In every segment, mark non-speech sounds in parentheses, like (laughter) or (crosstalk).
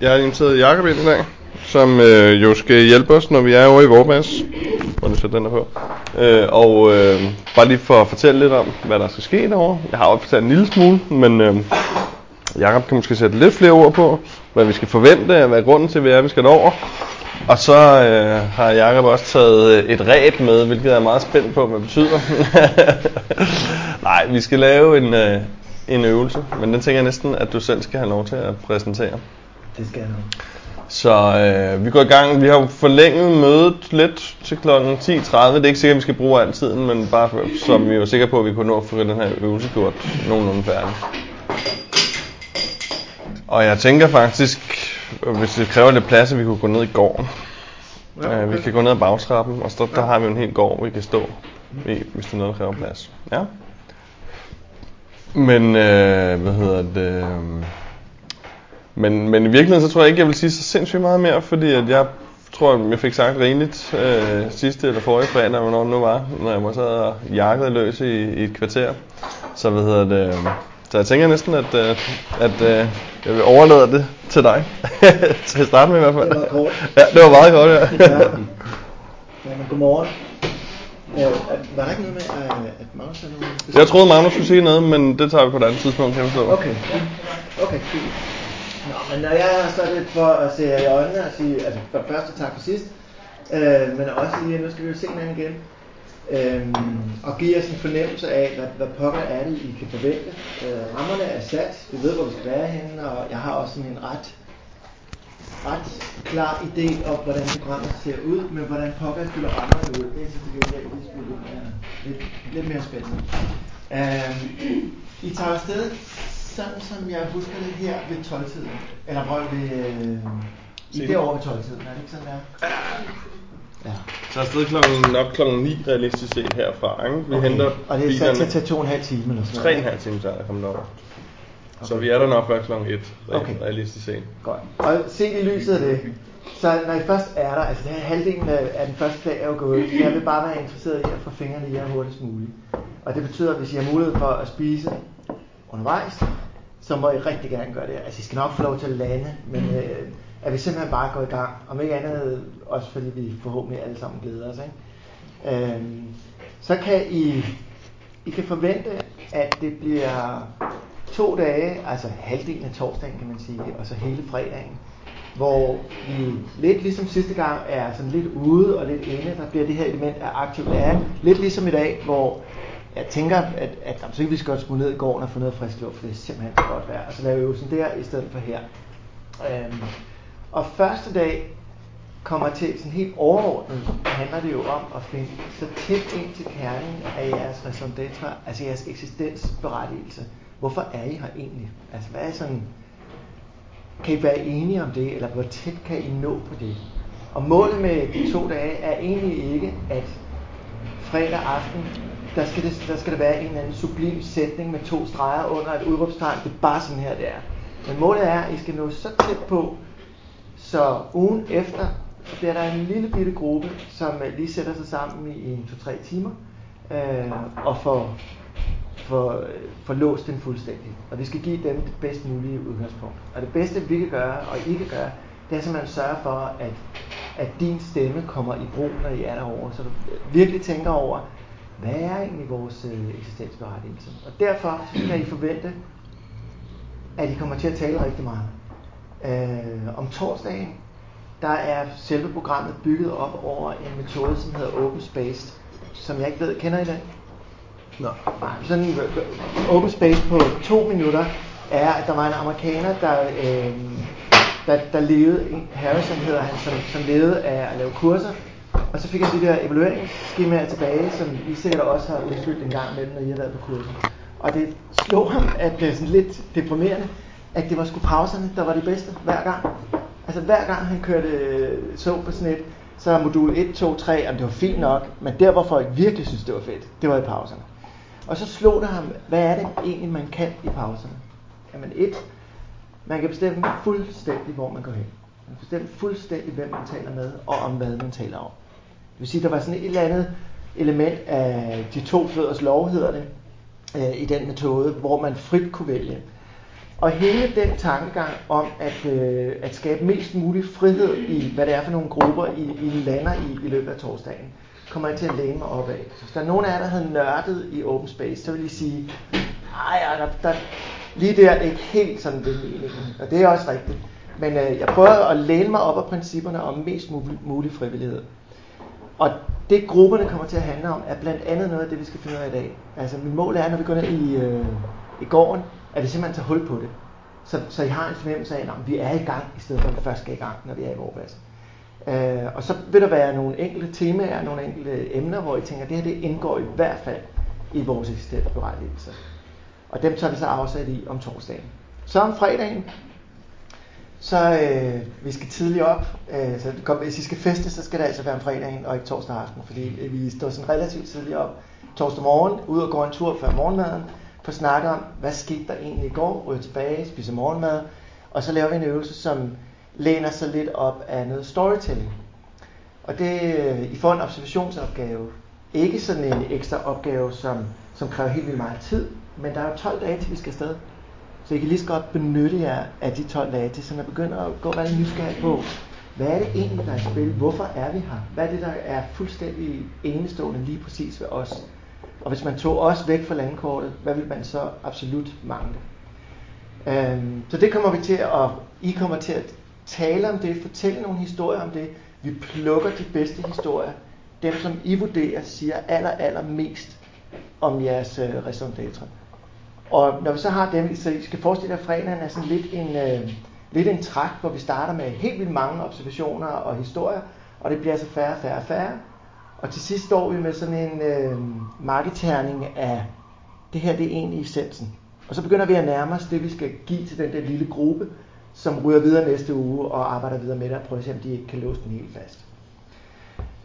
Jeg har inviteret Jacob ind i dag, som øh, jo skal hjælpe os, når vi er over i Vorbas. Hvor du sætter den der på. Øh, og øh, bare lige for at fortælle lidt om, hvad der skal ske derovre. Jeg har også fortalt en lille smule, men øh, Jacob kan måske sætte lidt flere ord på, hvad vi skal forvente, hvad grunden til, at vi skal derover. Og så øh, har Jacob også taget øh, et ræb med, hvilket jeg er meget spændt på, hvad det betyder. (laughs) Nej, vi skal lave en, øh, en øvelse, men den tænker jeg næsten, at du selv skal have lov til at præsentere. Det skal jeg nok. Så øh, vi går i gang. Vi har forlænget mødet lidt til kl. 10.30. Det er ikke sikkert, at vi skal bruge al tiden, men bare for, så vi er sikre på, at vi kunne nå at få den her øvelse gjort nogenlunde færdig. Og jeg tænker faktisk, hvis det kræver lidt plads, at vi kunne gå ned i gården. Ja, okay. øh, vi kan gå ned ad bagtrappen, og så, der har vi en hel gård, vi kan stå i, hvis det er noget, der kræver plads. Ja. Men, øh, hvad hedder det... Øh, men, men i virkeligheden, så tror jeg ikke, jeg vil sige så sindssygt meget mere, fordi at jeg tror, jeg fik sagt rigeligt øh, sidste eller forrige fredag, hvornår det nu var, når jeg var sad og jakkede løs i, i et kvarter. Så hvad hedder det... Så jeg tænker næsten, at, øh, at øh, jeg vil overlade det til dig. (laughs) til at starte med i hvert fald. Det var kort. Ja, det var meget kort, ja. ja. (laughs) Jamen, godmorgen. Øh, var der ikke noget med, at Magnus havde noget? Jeg troede, Magnus skulle sige noget, men det tager vi på et andet tidspunkt, kan jeg forstå. Okay, okay, fint. Nå, men når jeg har stået lidt for at se jer i øjnene og sige, altså for første tak for sidst, øh, men også lige, nu skal vi jo se hinanden igen, øh, og give os en fornemmelse af, hvad, hvad pokker er det, I kan forvente. Øh, rammerne er sat, vi ved, hvor vi skal være henne, og jeg har også sådan en ret, ret klar idé om, hvordan programmet ser ud, men hvordan pokker fylder rammerne ud, det er selvfølgelig lidt, lidt, lidt mere spændende. Øh, I tager afsted sådan som jeg husker det her ved 12-tiden. Eller hvor ved... Øh, I det år ved 12-tiden, er det ikke sådan der? Ja. Så er afsted klokken, nok klokken 9 realistisk set herfra. Ikke? Vi Okay. henter Og det er sat til at tage to og en halv time eller sådan tre og noget. en halv time, så er kommet over. Så vi er der nok før klokken 1, Okay. realistisk set. Godt. Og set i lyset af det, så når I først er der, altså det her halvdelen af, af den første dag er jo gået, så jeg vil bare være interesseret i at få fingrene i jer hurtigst muligt. Og det betyder, at hvis I har mulighed for at spise undervejs, så må I rigtig gerne gøre det. Altså I skal nok få lov til at lande, men øh, at vi simpelthen bare går i gang. Om ikke andet, også fordi vi forhåbentlig alle sammen glæder os. Ikke? Øhm, så kan I, I kan forvente, at det bliver to dage, altså halvdelen af torsdagen kan man sige, og så hele fredagen, hvor vi lidt ligesom sidste gang er sådan lidt ude og lidt inde. Der bliver det her element af aktiv læring. Lidt ligesom i dag, hvor jeg tænker, at, at jamen, så kan vi skal godt skulle ned i gården og få noget frisk luft, for det er simpelthen for godt vejr. Altså, og så lave øvelsen der i stedet for her. Øhm, og første dag kommer til sådan helt overordnet, handler det jo om at finde så tæt ind til kernen af jeres raison d'etre, altså jeres eksistensberettigelse. Hvorfor er I her egentlig? Altså hvad er sådan, kan I være enige om det, eller hvor tæt kan I nå på det? Og målet med de to dage er egentlig ikke, at fredag aften, der skal, det, der skal der være en eller anden sublim sætning med to streger under et udråbstegn. Det er bare sådan her, det er. Men målet er, at I skal nå så tæt på, så ugen efter bliver der en lille bitte gruppe, som øh, lige sætter sig sammen i en 2-3 timer øh, og får, får, øh, får låst den fuldstændig. Og vi skal give dem det bedst mulige udgangspunkt. Og det bedste vi kan gøre, og I kan gøre, det er simpelthen at sørge for, at, at din stemme kommer i brug, når I er derovre. Så du øh, virkelig tænker over, hvad er egentlig vores øh, eksistensberettigelse? Og derfor skal I forvente, at I kommer til at tale rigtig meget. Øh, om torsdagen, der er selve programmet bygget op over en metode, som hedder Open Space, som jeg ikke ved, kender I den? Nå. Nej, sådan en øh, Open Space på to minutter er, at der var en amerikaner, der, øh, der, der levede, en- Harrison hedder han, som, som levede af at lave kurser, og så fik jeg de der evalueringsskemaer tilbage, som I sikkert også har udfyldt en gang imellem, når I har været på kurser. Og det slog ham, at det er sådan lidt deprimerende, at det var sgu pauserne, der var de bedste hver gang. Altså hver gang han kørte øh, så på sådan et, så var modul 1, 2, 3, og det var fint nok, men der hvor folk virkelig synes det var fedt, det var i pauserne. Og så slog det ham, hvad er det egentlig man kan i pauserne? Jamen et, man kan bestemme fuldstændig hvor man går hen. Man kan bestemme fuldstændig hvem man taler med, og om hvad man taler om. Det vil sige, der var sådan et eller andet element af de to fødders lov, hedder det, øh, i den metode, hvor man frit kunne vælge. Og hele den tankegang om at, øh, at skabe mest mulig frihed i, hvad det er for nogle grupper, I, I lander i i løbet af torsdagen, kommer jeg til at læne mig op af. Så hvis der er nogen af jer, der havde nørdet i open space, så vil I sige, ej, der, der, lige der er ikke helt sådan det meningen. Og det er også rigtigt. Men øh, jeg prøver at læne mig op af principperne om mest mulig, mulig frivillighed. Og det grupperne kommer til at handle om, er blandt andet noget af det, vi skal finde ud af i dag. Altså mit mål er, når vi går ned i, øh, i gården, at vi simpelthen tager hul på det. Så, så I har en fornemmelse af, at vi er i gang, i stedet for at vi først skal i gang, når vi er i vores Øh, og så vil der være nogle enkelte temaer, nogle enkelte emner, hvor I tænker, at det her det indgår i hvert fald i vores eksistensberettigelse. Og dem tager vi så afsat i om torsdagen. Så om fredagen, så øh, vi skal tidligt op. Øh, så kom, hvis I skal feste, så skal det altså være om fredagen og ikke torsdag aften, fordi øh, vi står sådan relativt tidligt op. Torsdag morgen, ud og gå en tur før morgenmaden, for at snakke om, hvad skete der egentlig i går, ryger tilbage, spiser morgenmad, og så laver vi en øvelse, som læner sig lidt op af noget storytelling. Og det, øh, I får en observationsopgave. Ikke sådan en ekstra opgave, som, som kræver helt vildt meget tid, men der er jo 12 dage, til vi skal afsted. Så I kan lige så godt benytte jer af de 12 dage til, sådan at begynder at gå rigtig nysgerrig på, hvad er det egentlig, der er i spil? Hvorfor er vi her? Hvad er det, der er fuldstændig enestående lige præcis ved os? Og hvis man tog os væk fra landkortet, hvad vil man så absolut mangle? Øhm, så det kommer vi til at, I kommer til at tale om det, fortælle nogle historier om det. Vi plukker de bedste historier. Dem, som I vurderer, siger aller, aller mest om jeres øh, raison. Og når vi så har dem, så I skal forestille jer, at fredagen er sådan lidt en, øh, lidt en træk, hvor vi starter med helt vildt mange observationer og historier, og det bliver så færre, færre, færre. Og til sidst står vi med sådan en øh, marketerning af, det her det er egentlig essensen. Og så begynder vi at nærme os det, vi skal give til den der lille gruppe, som ryger videre næste uge og arbejder videre med det og prøver at se, om de ikke kan låse den helt fast.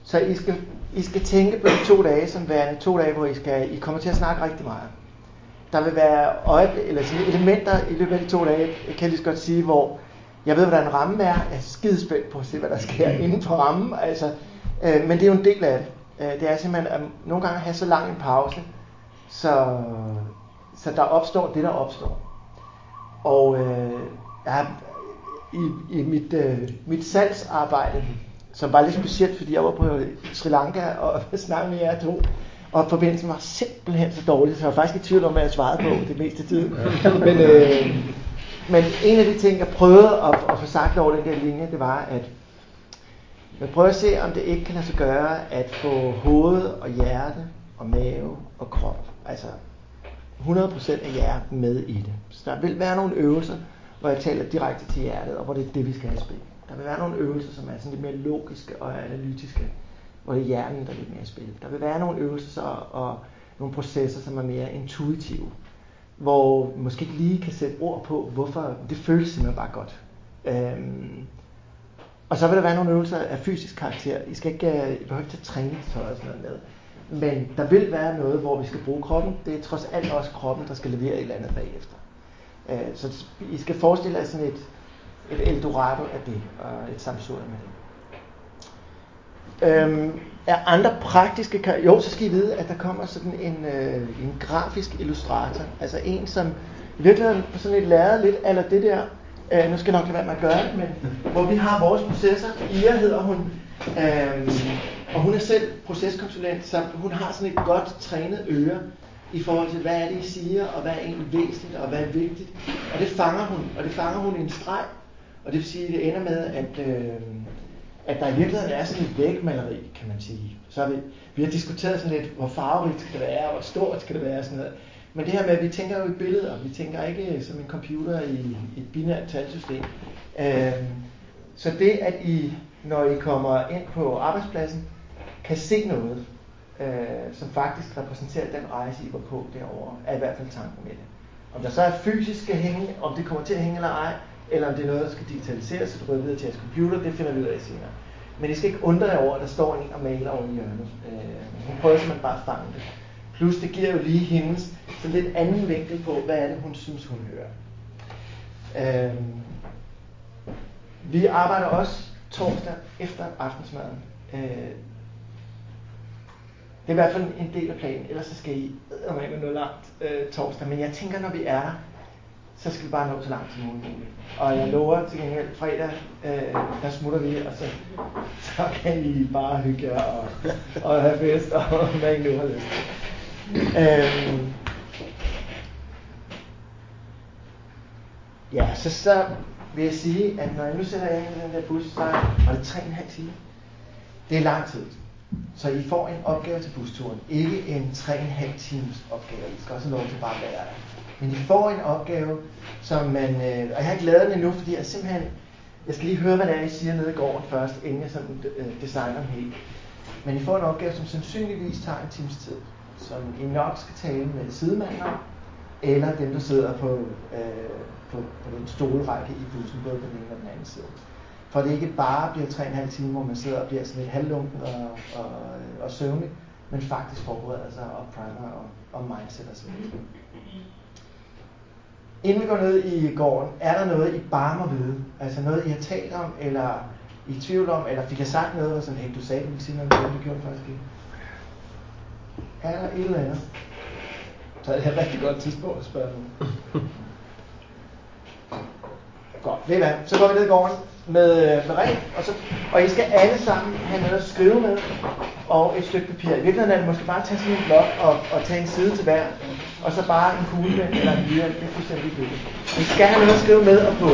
Så I skal, I skal tænke på de to dage som værende to dage, hvor I, skal, I kommer til at snakke rigtig meget. Der vil være øjeblik, eller sådan elementer i løbet af de to dage, kan jeg lige så godt sige, hvor jeg ved, hvordan rammen er. Jeg er skidespændt på at se, hvad der sker inden for rammen. Altså, øh, men det er jo en del af det. Øh, det er simpelthen at nogle gange have så lang en pause, så, så der opstår det, der opstår. Og øh, jeg har, i, i mit, øh, mit salgsarbejde, som var lidt specielt, fordi jeg var på Sri Lanka og (laughs) snakkede med jer to, og forbindelsen var simpelthen så dårlig, så jeg var faktisk i tvivl om, hvad jeg svarede på det meste tid. Men, øh, men en af de ting, jeg prøvede at, at få sagt over den der linje, det var, at jeg prøver at se, om det ikke kan lade sig gøre at få hoved og hjerte og mave og krop, altså 100% af hjertet med i det. Så der vil være nogle øvelser, hvor jeg taler direkte til hjertet, og hvor det er det, vi skal have spil. Der vil være nogle øvelser, som er sådan lidt mere logiske og analytiske, hvor det er hjernen, der er lidt mere i spil. Der vil være nogle øvelser så, og nogle processer, som er mere intuitive, hvor vi måske ikke lige kan sætte ord på, hvorfor det føles simpelthen bare godt. Øhm, og så vil der være nogle øvelser af fysisk karakter. I skal ikke, øh, I behøver ikke tage træningstøj og sådan noget med. Men der vil være noget, hvor vi skal bruge kroppen. Det er trods alt også kroppen, der skal levere et eller andet bagefter. Øh, så I skal forestille jer sådan et, et Eldorado af det, og et samsurium med det. Øhm, er andre praktiske... Jo, så skal I vide, at der kommer sådan en, øh, en grafisk illustrator. Altså en, som i virkeligheden sådan et lærer lidt eller det der, øh, nu skal jeg nok lade være med at gøre det, men hvor vi har vores processer. Ia hedder hun, øh, og hun er selv proceskonsulent, så hun har sådan et godt trænet øre i forhold til, hvad er det, I siger, og hvad er egentlig væsentligt, og hvad er vigtigt. Og det fanger hun, og det fanger hun i en streg. Og det vil sige, at det ender med, at, øh, at der i virkeligheden er sådan et vægmaleri, kan man sige. Så har vi, vi har diskuteret sådan lidt, hvor farverigt skal det være, og hvor stort skal det være, og sådan noget. Men det her med, at vi tænker jo i billeder, vi tænker ikke som en computer i, i et binært talsystem. Øh, så det, at I, når I kommer ind på arbejdspladsen, kan se noget, øh, som faktisk repræsenterer den rejse, I var på derovre, er i hvert fald tanken med det. Om der så er fysisk skal hænge, om det kommer til at hænge eller ej, eller om det er noget, der skal digitaliseres, så du går videre til jeres computer, det finder vi ud af senere. Men I skal ikke undre jer over, at der står en og maler over i hjørnet. Øh, hun prøver simpelthen bare at fange det. Plus det giver jo lige hendes så lidt anden vinkel på, hvad er det, hun synes, hun hører. Øh, vi arbejder også torsdag efter aftensmaden. Øh, det er i hvert fald en del af planen, ellers så skal I med noget langt øh, torsdag. Men jeg tænker, når vi er der, så skal vi bare nå så langt som muligt. Og jeg lover til gengæld, fredag, øh, der smutter vi, og så, så kan I bare hygge jer og, og have fest, og (laughs) hvad I nu har lyst til. Øhm, ja, så, så vil jeg sige, at når jeg nu sætter jer ind i den der bus, så var det 3,5 timer. Det er lang tid. Så I får en opgave til busturen. Ikke en 3,5 times opgave. I skal også have lov til bare at være der. Men I får en opgave, som man... Øh, og jeg har ikke lavet den endnu, fordi jeg simpelthen... Jeg skal lige høre, hvad det er, I siger nede i gården først, inden jeg sådan øh, designer den helt. Men I får en opgave, som sandsynligvis tager en times tid. Som I nok skal tale med sidemanden om, eller dem, der sidder på, øh, på, på den stolrække i bussen, både på den ene og den anden side. For det ikke bare bliver 3,5 timer, hvor man sidder og bliver sådan lidt halvlunken og, og, og søvnig, men faktisk forbereder sig og primer og, og mindset og sådan noget. Inden vi går ned i gården, er der noget, I bare må vide? Altså noget, I har talt om, eller I er i tvivl om, eller fik jeg sagt noget, og sådan, hey, du sagde, du ville sige noget, men det gjorde faktisk ikke. Er der et eller andet? Så er det et rigtig godt tidspunkt at spørge nu. Godt, ved hvad? Så går vi ned i gården med, øh, med ren, og, så, og I skal alle sammen have noget at skrive med, og et stykke papir. I virkeligheden er det måske bare at tage sådan en blok og, og tage en side til hver, og så bare en kuglepen eller en blyant. Det er fuldstændig ligegyldigt. I skal have noget at skrive med og på.